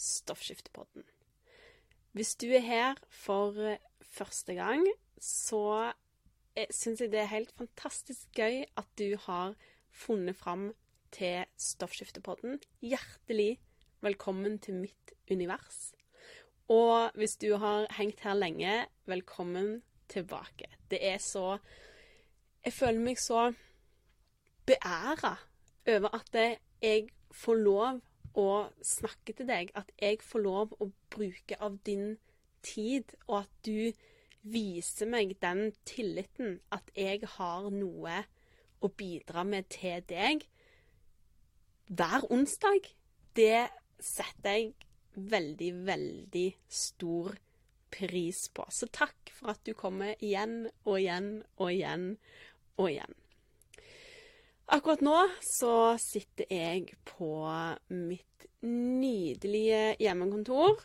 Stoffskiftepodden. Hvis du er her for første gang, så syns jeg det er helt fantastisk gøy at du har funnet fram til Stoffskiftepodden. Hjertelig velkommen til mitt univers. Og hvis du har hengt her lenge, velkommen tilbake. Det er så Jeg føler meg så beæra over at jeg får lov å snakke til deg, at jeg får lov å bruke av din tid, og at du viser meg den tilliten at jeg har noe å bidra med til deg hver onsdag. Det setter jeg veldig, veldig stor pris på. Så takk for at du kommer igjen og igjen og igjen og igjen. Akkurat nå så sitter jeg på mitt nydelige hjemmekontor.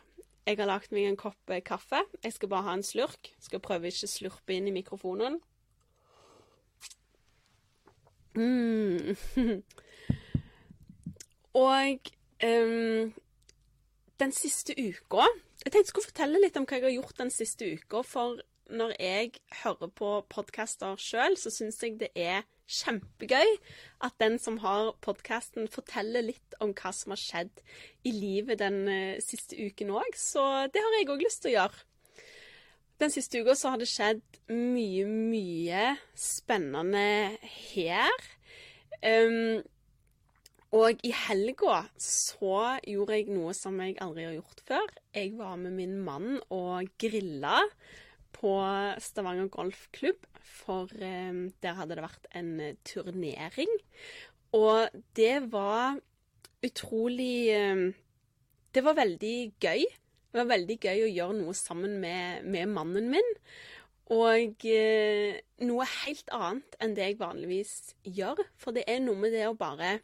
Jeg har lagd meg en kopp kaffe. Jeg skal bare ha en slurk. Skal prøve ikke slurpe inn i mikrofonen. Mm. Og um, den siste uka Jeg tenkte jeg skulle fortelle litt om hva jeg har gjort den siste uka. For når jeg hører på podkaster sjøl, så syns jeg det er kjempegøy at den som har podkasten, forteller litt om hva som har skjedd i livet den uh, siste uken òg. Så det har jeg òg lyst til å gjøre. Den siste uka så har det skjedd mye, mye spennende her. Um, og i helga så gjorde jeg noe som jeg aldri har gjort før. Jeg var med min mann og grilla på Stavanger golfklubb, for eh, der hadde det vært en turnering. Og det var utrolig eh, Det var veldig gøy. Det var veldig gøy å gjøre noe sammen med, med mannen min. Og eh, noe helt annet enn det jeg vanligvis gjør. For det er noe med det å bare,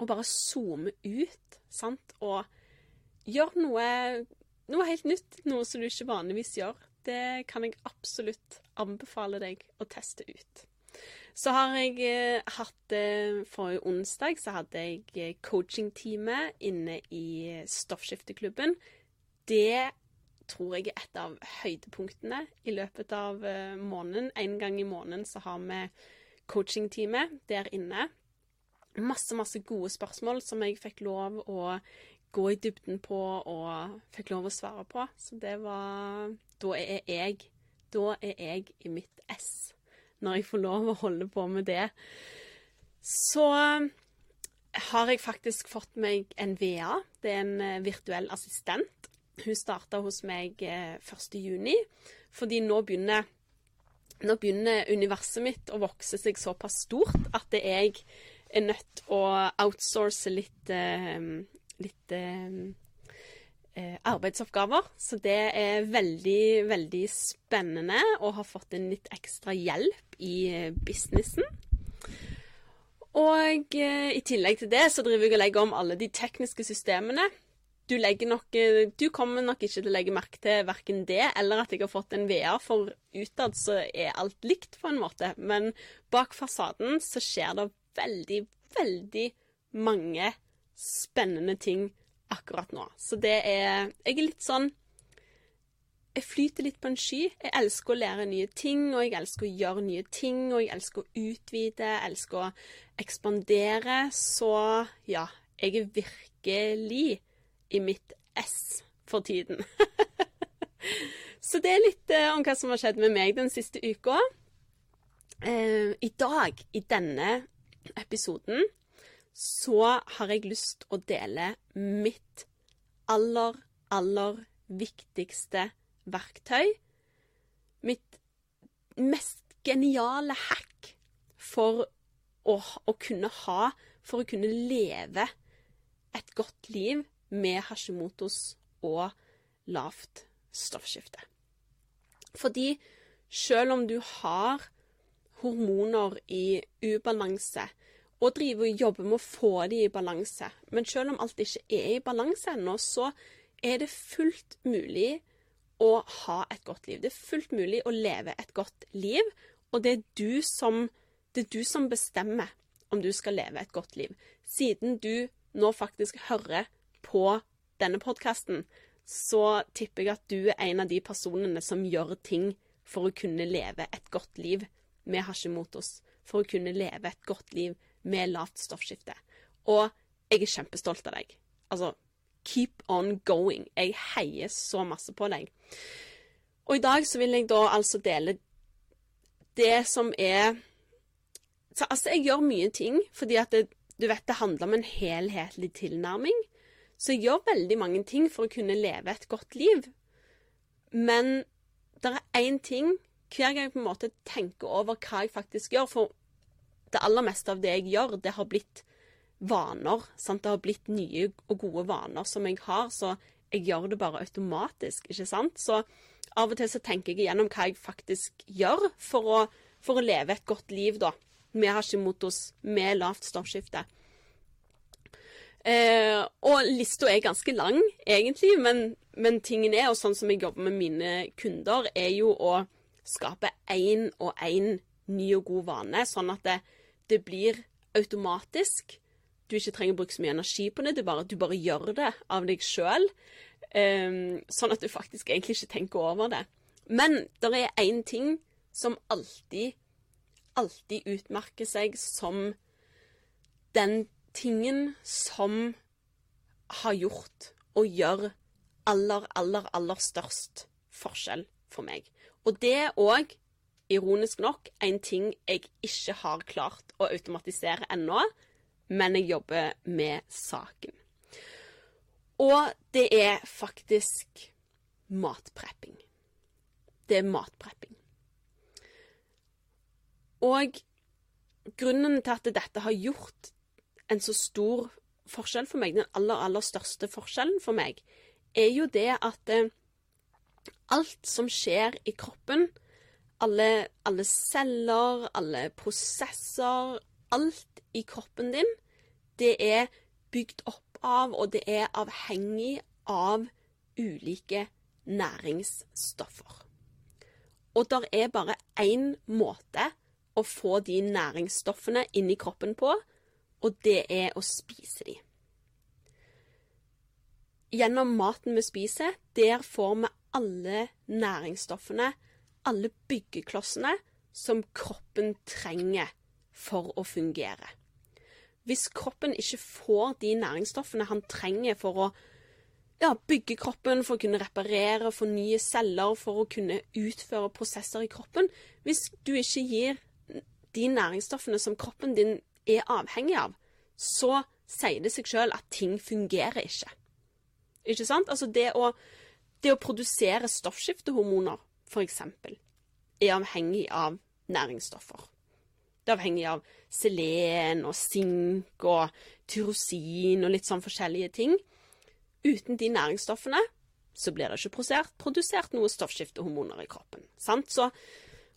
å bare zoome ut, sant, og gjøre noe, noe helt nytt. Noe som du ikke vanligvis gjør det kan jeg absolutt anbefale deg å teste ut. Så har jeg eh, hatt eh, Forrige onsdag så hadde jeg eh, coachingtime inne i Stoffskifteklubben. Det tror jeg er et av høydepunktene i løpet av måneden. En gang i måneden så har vi coachingtime der inne. Masse, masse gode spørsmål som jeg fikk lov å gå i dybden på og fikk lov å svare på. Så det var Da er jeg Da er jeg i mitt ess når jeg får lov å holde på med det. Så har jeg faktisk fått meg en VA. Det er en eh, virtuell assistent. Hun starta hos meg 1.6, eh, fordi nå begynner, nå begynner universet mitt å vokse seg såpass stort at jeg er nødt å outsource litt eh, litt eh, eh, arbeidsoppgaver. Så det er veldig, veldig spennende å ha fått en litt ekstra hjelp i eh, businessen. Og eh, i tillegg til det så driver jeg og legger om alle de tekniske systemene. Du, nok, eh, du, kommer nok ikke til å legge merke til verken det eller at jeg har fått en VR, for utad så er alt likt på en måte. Men bak fasaden så skjer det veldig, veldig mange spennende ting akkurat nå. Så det er Jeg er litt sånn Jeg flyter litt på en sky. Jeg elsker å lære nye ting, og jeg elsker å gjøre nye ting, og jeg elsker å utvide, jeg elsker å ekspandere. Så ja, jeg er virkelig i mitt ess for tiden. Så det er litt eh, om hva som har skjedd med meg den siste uka. Eh, I dag, i denne episoden, så har jeg lyst å dele mitt aller, aller viktigste verktøy. Mitt mest geniale hack for å, å, kunne ha For å kunne leve et godt liv med Hashimotos og lavt stoffskifte. Fordi selv om du har hormoner i ubalanse, og driver og jobber med å få de i balanse, men selv om alt ikke er i balanse ennå, så er det fullt mulig å ha et godt liv. Det er fullt mulig å leve et godt liv, og det er du som, er du som bestemmer om du skal leve et godt liv. Siden du nå faktisk hører på denne podkasten, så tipper jeg at du er en av de personene som gjør ting for å kunne leve et godt liv med Hashimotos. For å kunne leve et godt liv med lavt stoffskifte. Og jeg er kjempestolt av deg. Altså, keep on going. Jeg heier så masse på deg. Og i dag så vil jeg da altså dele det som er så, Altså, jeg gjør mye ting fordi at det, du vet det handler om en helhetlig tilnærming. Så jeg gjør veldig mange ting for å kunne leve et godt liv. Men det er én ting hver gang jeg på en måte tenker over hva jeg faktisk gjør For det aller meste av det jeg gjør, det har blitt vaner. Sant? Det har blitt nye og gode vaner som jeg har, så jeg gjør det bare automatisk, ikke sant? Så av og til så tenker jeg igjennom hva jeg faktisk gjør for å, for å leve et godt liv, da. Med Hashimotos, med lavt stoffskifte. Eh, og lista er ganske lang, egentlig, men, men tingen er, og sånn som jeg jobber med mine kunder, er jo å skape én og én ny og god vane, sånn at det, det, blir automatisk. Du ikke trenger å bruke så mye energi på det, du bare, du bare gjør det av deg sjøl. Um, ehm, sånn at du faktisk egentlig ikke tenker over det. Men det er én ting som alltid, alltid utmerker seg som den tingen som har gjort og gjør aller, aller, aller størst forskjell for meg. Og det òg, ironisk nok, en ting jeg ikke har klart å automatisere ennå, men jeg jobber med saken. Og det er faktisk matprepping. Det er matprepping. Og grunnen til at dette har gjort en så stor forskjell for meg, den aller, aller største forskjellen for meg, er jo det at eh, alt som skjer i kroppen, alle, alle, celler, alle prosesser, alt i kroppen din, det er bygd opp av, og det er avhengig av ulike næringsstoffer. Og det er bare én måte å få de næringsstoffene inn i kroppen på, og det er å spise de. Gjennom maten vi spiser, der får vi alle næringsstoffene, alle byggeklossene, som kroppen trenger for å fungere. Hvis kroppen ikke får de næringsstoffene han trenger for å ja, bygge kroppen, for å kunne reparere, fornye celler, for å kunne utføre prosesser i kroppen Hvis du ikke gir de næringsstoffene som kroppen din er avhengig av, så sier det seg sjøl at ting fungerer ikke. Ikke sant? Altså det å, det å produsere stoffskiftehormoner, f.eks., er avhengig av næringsstoffer. Det er avhengig av selen og sink og tyrosin og litt sånn forskjellige ting. Uten de næringsstoffene så blir det ikke produsert, produsert noe stoffskiftehormoner i kroppen. Så,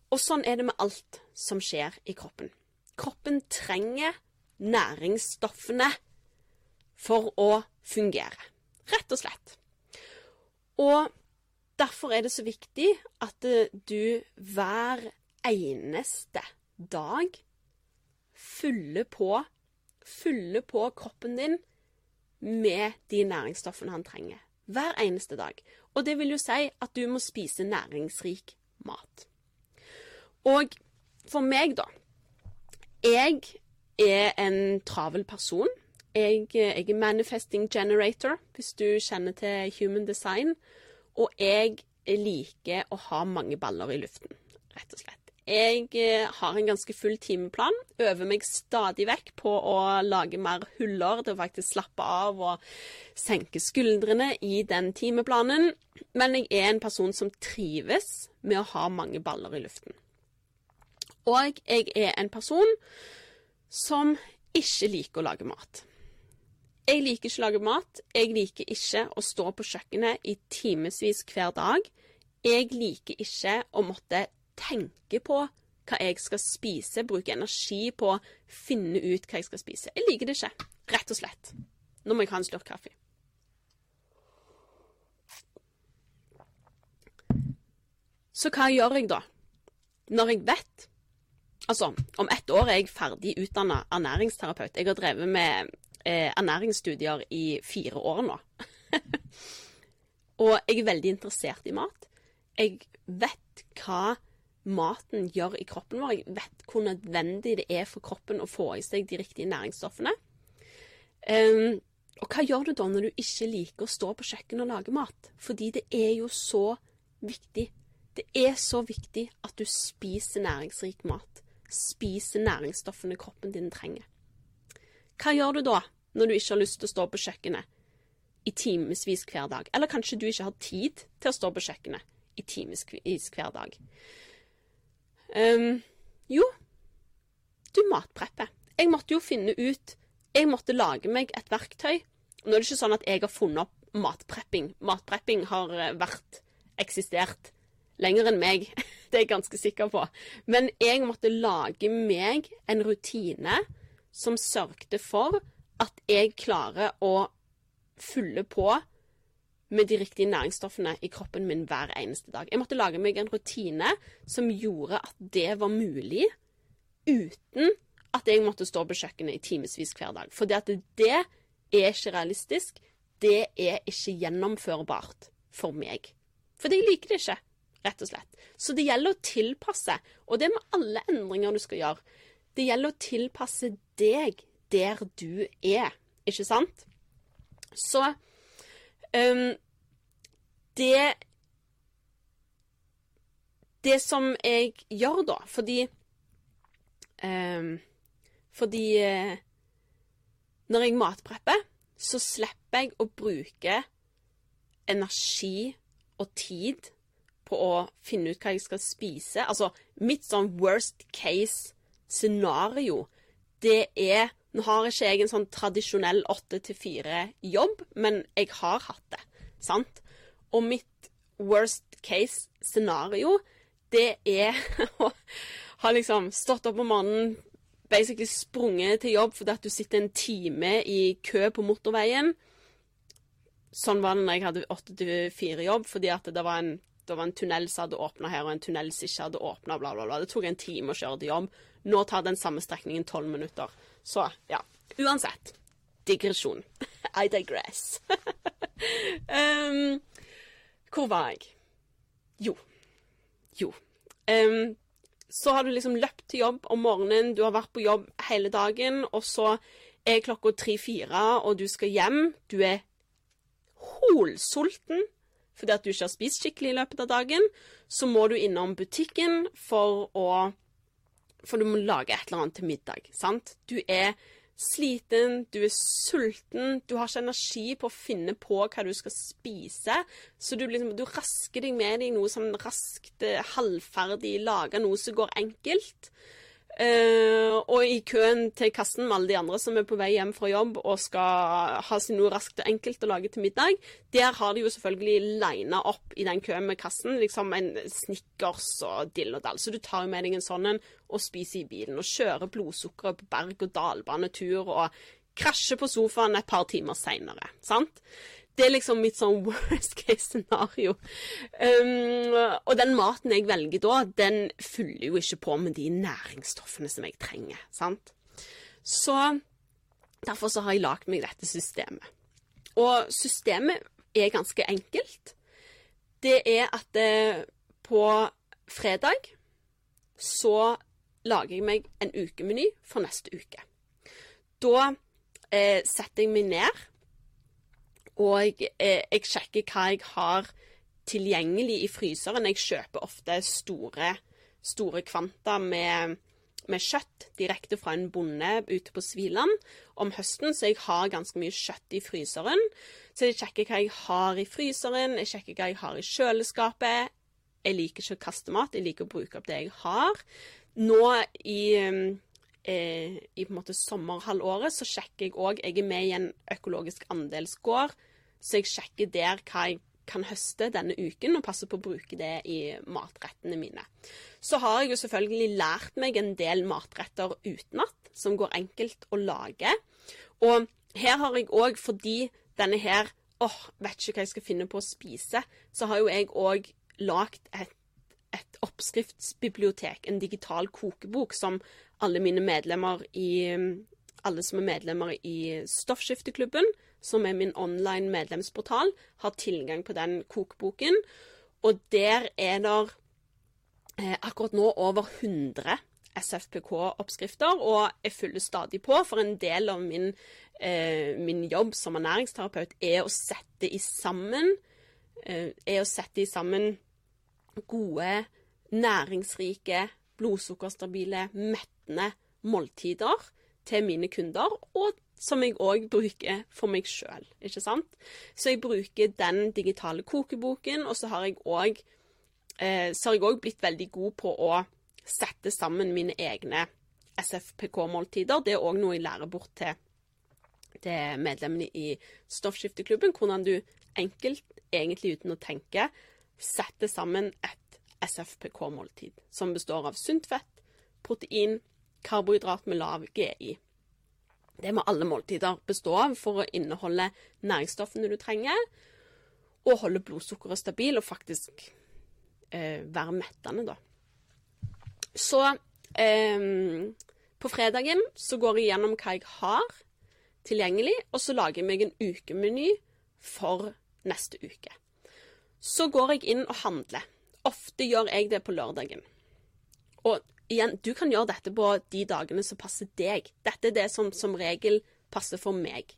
og sånn er det med alt som skjer i kroppen. Kroppen trenger næringsstoffene for å fungere. Rett og slett. Og derfor er det så viktig at du hver eneste dag fyller på, fyller på kroppen din med de næringsstoffene han trenger. Hver eneste dag. Og det vil jo si at du må spise næringsrik mat. Og for meg, da, jeg er en travel person. Jeg, jeg, er manifesting generator, hvis du kjenner til human design. Og jeg liker å ha mange baller i luften, rett og slett. Jeg eh, har en ganske full timeplan. Øver meg stadig vekk på å lage mer huller til å faktisk slappe av og senke skuldrene i den timeplanen. Men jeg er en person som trives med å ha mange baller i luften. Og jeg er en person som ikke liker å lage mat. Jeg liker ikke å lage mat. Jeg liker ikke å stå på kjøkkenet i timevis hver dag. Jeg liker ikke å måtte tenke på hva jeg skal spise, bruke energi på å finne ut hva jeg skal spise. Jeg liker det ikke, rett og slett. Nå må jeg ha en slurk kaffe. Så hva gjør jeg da? Når jeg vet Altså, om ett år er jeg ferdig utdanna ernæringsterapeut. Jeg har drevet med eh, ernæringsstudier i fire år nå. og jeg er veldig interessert i mat. Jeg vet hva maten gjør i kroppen vår. Jeg vet hvor nødvendig det er for kroppen å få i seg de riktige næringsstoffene. Um, og hva gjør du da når du ikke liker å stå på kjøkkenet og lage mat? Fordi det er jo så viktig. Det er så viktig at du spiser næringsrik mat. Spiser næringsstoffene kroppen din trenger. Hva gjør du da når du ikke har lyst til å stå på kjøkkenet i timevis hver dag? Eller kanskje du ikke har tid til å stå på kjøkkenet i timevis hver dag? Um, jo, du matprepper. Jeg måtte jo finne ut Jeg måtte lage meg et verktøy. Nå er det ikke sånn at jeg har funnet opp matprepping. Matprepping har eh, vært eksistert lenger enn meg. Det er jeg ganske sikker på. Men jeg måtte lage meg en rutine som sørgte for at jeg klarer å fylle på med de riktige næringsstoffene i kroppen min hver eneste dag. Jeg måtte lage meg en rutine som gjorde at det var mulig uten at jeg måtte stå på kjøkkenet i timevis hver dag. For det det er ikke realistisk. Det er ikke gjennomførbart for meg. For jeg liker det ikke, rett og slett. Så det gjelder å tilpasse, og det med alle endringer du skal gjøre. Det gjelder å tilpasse deg der du er, ikke sant? Så Um, det Det som jeg gjør da, fordi um, Fordi uh, når jeg matprepper, så slipper jeg å bruke energi og tid på å finne ut hva jeg skal spise. Altså, mitt sånn worst case scenario, det er nå har ikke jeg en sånn tradisjonell åtte til fire-jobb, men jeg har hatt det. Sant? Og mitt worst case scenario, det er å ha liksom stått opp om morgenen, basically sprunget til jobb fordi at du sitter en time i kø på motorveien. Sånn var det når jeg hadde åtte til fire-jobb, fordi at det var en det var en tunnel som hadde åpna her, og en tunnel som ikke hadde åpna, bla, bla, bla. Det tok en time å kjøre til jobb. Nå tar den samme strekningen tolv minutter. Så ja. Uansett. Digresjon. I digress. um, hvor var jeg? Jo. Jo. Um, så har du liksom løpt til jobb om morgenen, du har vært på jobb hele dagen, og så er klokka tre-fire, og du skal hjem. Du er holsulten fordi at du ikke har spist skikkelig i løpet av dagen. Så må du innom butikken for å for du må lage et eller annet til middag, sant? Du er sliten, du er sulten, du har ikke energi på å finne på hva du skal spise. Så du, liksom, du rasker deg med deg noe som raskt, eh, halvferdig, lager noe som går enkelt. Uh, og i køen til kassen med alle de andre som er på vei hjem fra jobb og skal ha seg noe raskt og enkelt å lage til middag, der har de jo selvfølgelig lina opp i den køen med kassen liksom en Snickers og dill og dall. Så du tar jo med deg en sånn en og spiser i bilen og kjører blodsukkeret på berg-og-dal-banetur og krasjer på sofaen et par timer seinere. Sant? Det er liksom mitt sånn worst case scenario. Um, og den maten jeg velger da, den fyller jo ikke på med de næringsstoffene som jeg trenger. sant? Så derfor så har jeg lagd meg dette systemet. Og systemet er ganske enkelt. Det er at eh, på fredag så lager jeg meg en ukemeny for neste uke. Da eh, setter jeg meg ned og eh, jeg sjekker hva jeg har tilgjengelig i fryseren. Jeg kjøper ofte store, store kvanta med, med, kjøtt direkte fra en bonde ute på Sviland om høsten, så jeg har ganske mye kjøtt i fryseren. Så jeg sjekker hva jeg har i fryseren, jeg sjekker hva jeg har i kjøleskapet. Jeg liker ikke å kaste mat, jeg liker å bruke opp det jeg har. Nå i eh, i på en måte sommerhalvåret så sjekker jeg òg Jeg er med i en økologisk andelsgård, så jeg sjekker der hva jeg kan høste denne uken, og passer på å bruke det i matrettene mine. Så har jeg jo selvfølgelig lært meg en del matretter utenat, som går enkelt å lage. Og her har jeg òg, fordi denne her åh, vet ikke hva jeg skal finne på å spise, så har jo jeg òg lagd et, et oppskriftsbibliotek, en digital kokebok, som alle mine medlemmer i Alle som er medlemmer i Stoffskifteklubben, som er min online medlemsportal, har tilgang på den kokeboken. Og der er det eh, akkurat nå over 100 SFPK-oppskrifter, og jeg fyller stadig på, for en del av min, eh, min jobb som ernæringsterapeut er å sette i sammen eh, er å sette i sammen gode, næringsrike, blodsukkerstabile, mettende måltider til mine kunder, og som jeg òg bruker for meg sjøl, ikke sant? Så jeg bruker den digitale kokeboken, og så har jeg òg eh, så har jeg òg blitt veldig god på å sette sammen mine egne SFPK-måltider. Det er òg noe jeg lærer bort til, til medlemmene i Stoffskifteklubben. Hvordan du enkelt, egentlig uten å tenke, setter sammen et SFPK-måltid. Som består av sunt fett, protein, karbohydrat med lav GI. Det må alle måltider bestå av for å inneholde næringsstoffene du trenger, og holde blodsukkeret stabil og faktisk eh, være mettende, da. Så eh, på fredagen så går jeg gjennom hva jeg har tilgjengelig, og så lager jeg meg en ukemeny for neste uke. Så går jeg inn og handler. Ofte gjør jeg det på lørdagen. Og igjen, du kan gjøre dette på de dagene som passer deg. Dette er det som som regel passer for meg.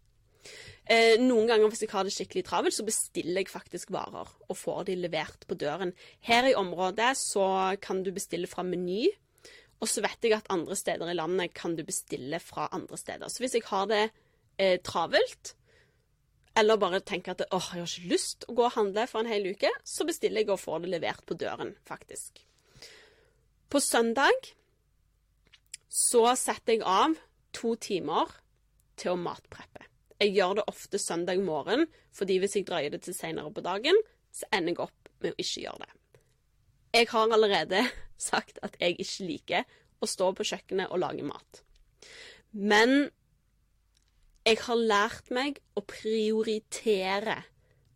Eh, noen ganger hvis jeg har det skikkelig travelt, så bestiller jeg faktisk varer og får de levert på døren. Her i området så kan du bestille fra Meny. Og så vet jeg at andre steder i landet kan du bestille fra andre steder. Så hvis jeg har det eh, travelt, eller bare tenker at åh, jeg har ikke lyst å gå og handle for en hel uke, så bestiller jeg og får det levert på døren, faktisk. På søndag så setter jeg av to timer til å matpreppe. Jeg gjør det ofte søndag morgen, fordi hvis jeg drøyer det til senere på dagen, så ender jeg opp med å ikke gjøre det. Jeg har allerede sagt at jeg ikke liker å stå på kjøkkenet og lage mat. Men jeg har lært meg å prioritere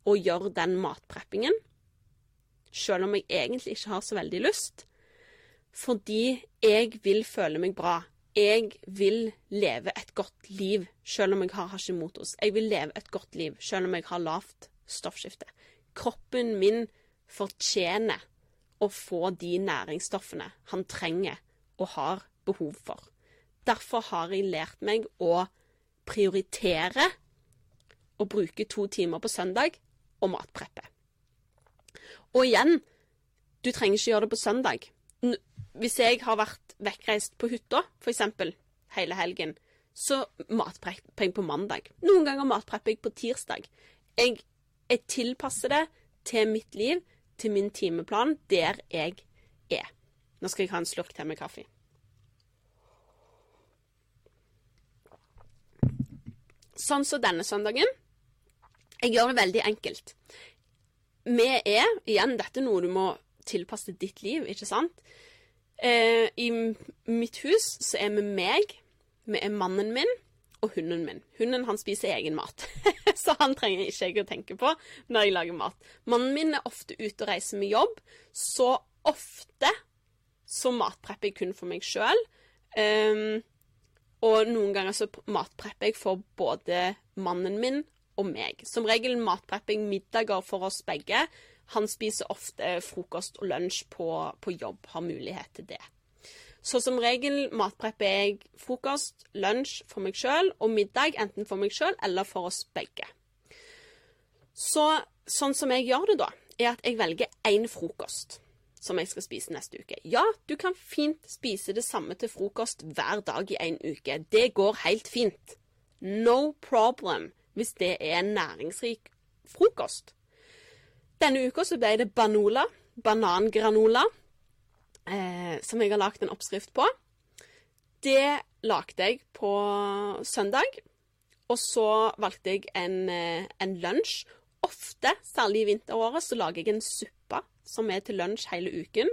å gjøre den matpreppingen, selv om jeg egentlig ikke har så veldig lyst, fordi jeg vil føle meg bra jeg vil leve et godt liv selv om jeg har Hashimotos. Jeg vil leve et godt liv selv om jeg har lavt stoffskifte. Kroppen min fortjener å få de næringsstoffene han trenger og har behov for. Derfor har jeg lært meg å prioritere å bruke to timer på søndag og matpreppe. Og igjen, du trenger ikke gjøre det på søndag hvis jeg har vært vekkreist på hytta, f.eks. hele helgen, så matprepper jeg på mandag. Noen ganger matprepper jeg på tirsdag. Jeg, jeg, tilpasser det til mitt liv, til min timeplan, der jeg er. Nå skal jeg ha en slurk til med kaffe. Sånn som så denne søndagen. Jeg gjør det veldig enkelt. Vi er, igjen, dette er noe du må tilpasse ditt liv, ikke sant? Eh, I mitt hus så er vi meg, vi er mannen min og hunden min. Hunden han spiser egen mat, så han trenger ikke jeg å tenke på når jeg lager mat. Mannen min er ofte ute og reiser med jobb, så ofte så matprepper jeg kun for meg sjøl. Ehm, og noen ganger så matprepper jeg for både mannen min og meg. Som regel matprepper jeg middager for oss begge. Han spiser ofte frokost og lunsj på, på jobb, har mulighet til det. Så som regel matprepper jeg frokost, lunsj for meg sjøl og middag enten for meg sjøl eller for oss begge. Så sånn som jeg gjør det da, er at jeg velger én frokost som jeg skal spise neste uke. Ja, du kan fint spise det samme til frokost hver dag i en uke. Det går helt fint. No problem hvis det er næringsrik frokost. Denne uka så ble det Banola, banangranola, eh, som jeg har lagd en oppskrift på. Det lagde jeg på søndag. Og så valgte jeg en, eh, en lunsj. Ofte, særlig i vinteråret, så lager jeg en suppe som er til lunsj hele uken.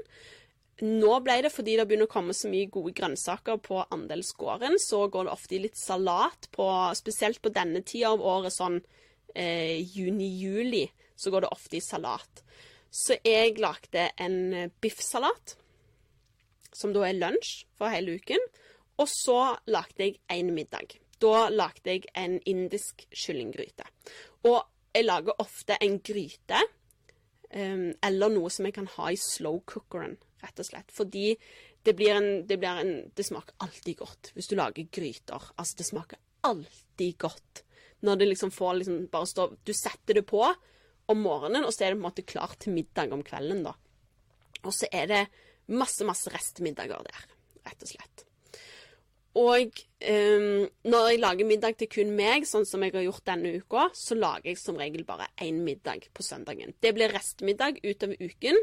Nå ble det fordi det begynner å komme så mye gode grønnsaker på andelsgården, så går det ofte i litt salat på Spesielt på denne tida av året, sånn eh, juni-juli, så går det ofte i salat. Så jeg lagde en biffsalat, som da er lunsj for hele uken. Og så lagde jeg en middag. Da lagde jeg en indisk kyllinggryte. Og jeg lager ofte en gryte um, eller noe som jeg kan ha i slow cookeren, rett og slett. Fordi det blir en Det, blir en, det smaker alltid godt hvis du lager gryter. Altså, det smaker alltid godt når det liksom får liksom bare stå Du setter det på om morgenen, og så er det på en måte klart til middag om kvelden, da. Og så er det masse, masse restmiddager der, rett og slett. Og um, når jeg lager middag til kun meg, sånn som jeg har gjort denne uka, så lager jeg som regel bare én middag på søndagen. Det blir restmiddag utover uken.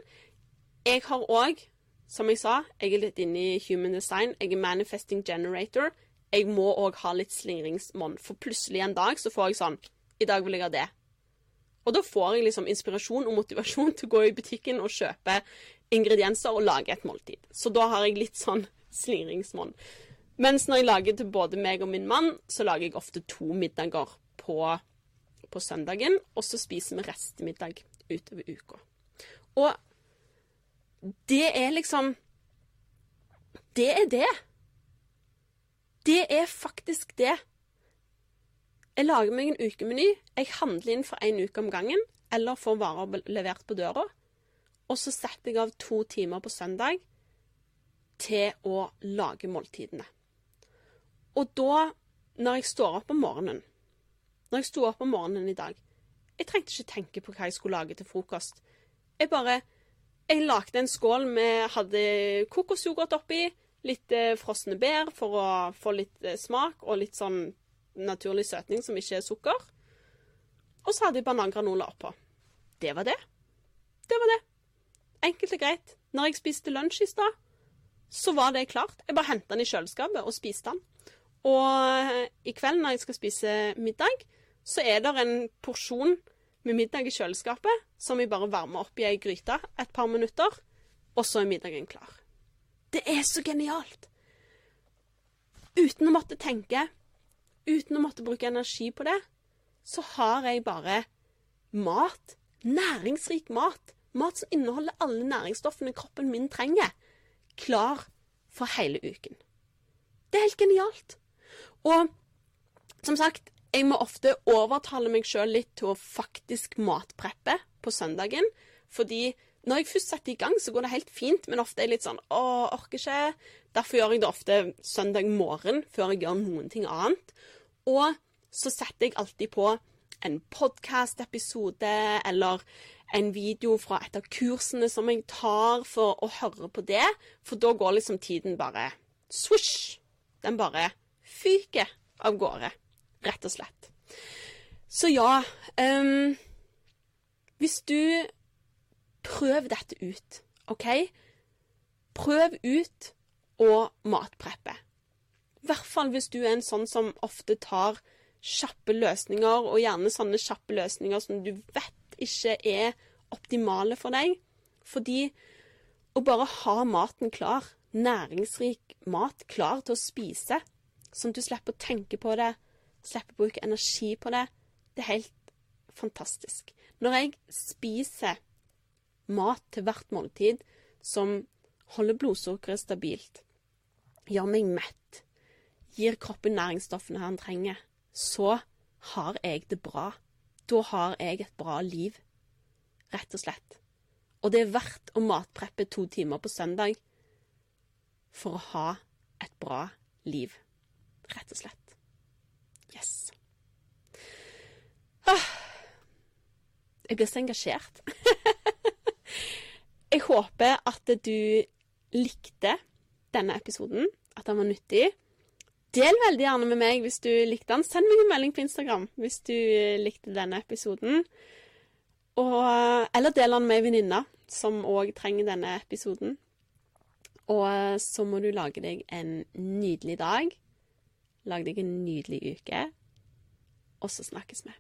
Jeg har òg, som jeg sa, jeg er litt inne i human design. Jeg er manifesting generator. Jeg må òg ha litt slingringsmonn, for plutselig en dag så får jeg sånn I dag vil jeg ha det. Og da får jeg liksom inspirasjon og motivasjon til å gå i butikken og kjøpe ingredienser og lage et måltid. Så da har jeg litt sånn slingringsmonn. Mens når jeg lager til både meg og min mann, så lager jeg ofte to middager på, på søndagen. Og så spiser vi restemiddag utover uka. Og det er liksom Det er det. Det er faktisk det. Jeg lager meg en ukemeny. Jeg handler inn for én uke om gangen, eller får varer levert på døra. Og så setter jeg av to timer på søndag til å lage måltidene. Og da, når jeg står opp om morgenen Når jeg sto opp om morgenen i dag Jeg trengte ikke tenke på hva jeg skulle lage til frokost. Jeg bare Jeg lagde en skål med Hadde kokosyoghurt oppi, litt eh, frosne bær for å få litt eh, smak, og litt sånn naturlig søtning som ikke er sukker. Og så hadde jeg banangranola oppå. Det var det. Det var det. Enkelt og greit. Når jeg spiste lunsj i stad, så var det klart. Jeg bare henta den i kjøleskapet og spiste den. Og i kveld når jeg skal spise middag, så er det en porsjon med middag i kjøleskapet som jeg bare varmer opp i ei gryte et par minutter, og så er middagen klar. Det er så genialt! Uten å måtte tenke, uten å måtte bruke energi på det, så har jeg bare mat. Næringsrik mat. Mat som inneholder alle næringsstoffene kroppen min trenger. Klar for hele uken. Det er helt genialt. Og som sagt, jeg må ofte overtale meg sjøl litt til å faktisk matpreppe på søndagen. Fordi når jeg først setter i gang, så går det helt fint, men ofte er jeg litt sånn å, orker ikke. Derfor gjør jeg det ofte søndag morgen før jeg gjør noen ting annet. Og så setter jeg alltid på en podkast-episode eller en video fra et av kursene som jeg tar for å høre på det. For da går liksom tiden bare swish. Den bare fyker av gårde. Rett og slett. Så ja um, Hvis du Prøv dette ut, OK? Prøv ut å matpreppe. I hvert fall hvis du er en sånn som ofte tar kjappe løsninger, og gjerne sånne kjappe løsninger som du vet ikke er optimale for deg. Fordi å bare ha maten klar, næringsrik mat klar til å spise, sånn at du slipper å tenke på det, slipper å bruke energi på det, det er helt fantastisk. Når jeg spiser mat til hvert måltid som holder blodsukkeret stabilt, gjør meg mett, gir kroppen næringsstoffene han trenger, så har jeg det bra. Da har jeg et bra liv, rett og slett. Og det er verdt å matpreppe to timer på søndag for å ha et bra liv, rett og slett. Yes. Ah, jeg blir så engasjert. jeg håper at du likte denne episoden, at den var nyttig. Del veldig gjerne med meg hvis du likte den. Send meg en melding på Instagram hvis du likte denne episoden. Og, eller del den med ei venninne som òg trenger denne episoden. Og så må du lage deg en nydelig dag. Lag deg en nydelig uke, og så snakkes vi.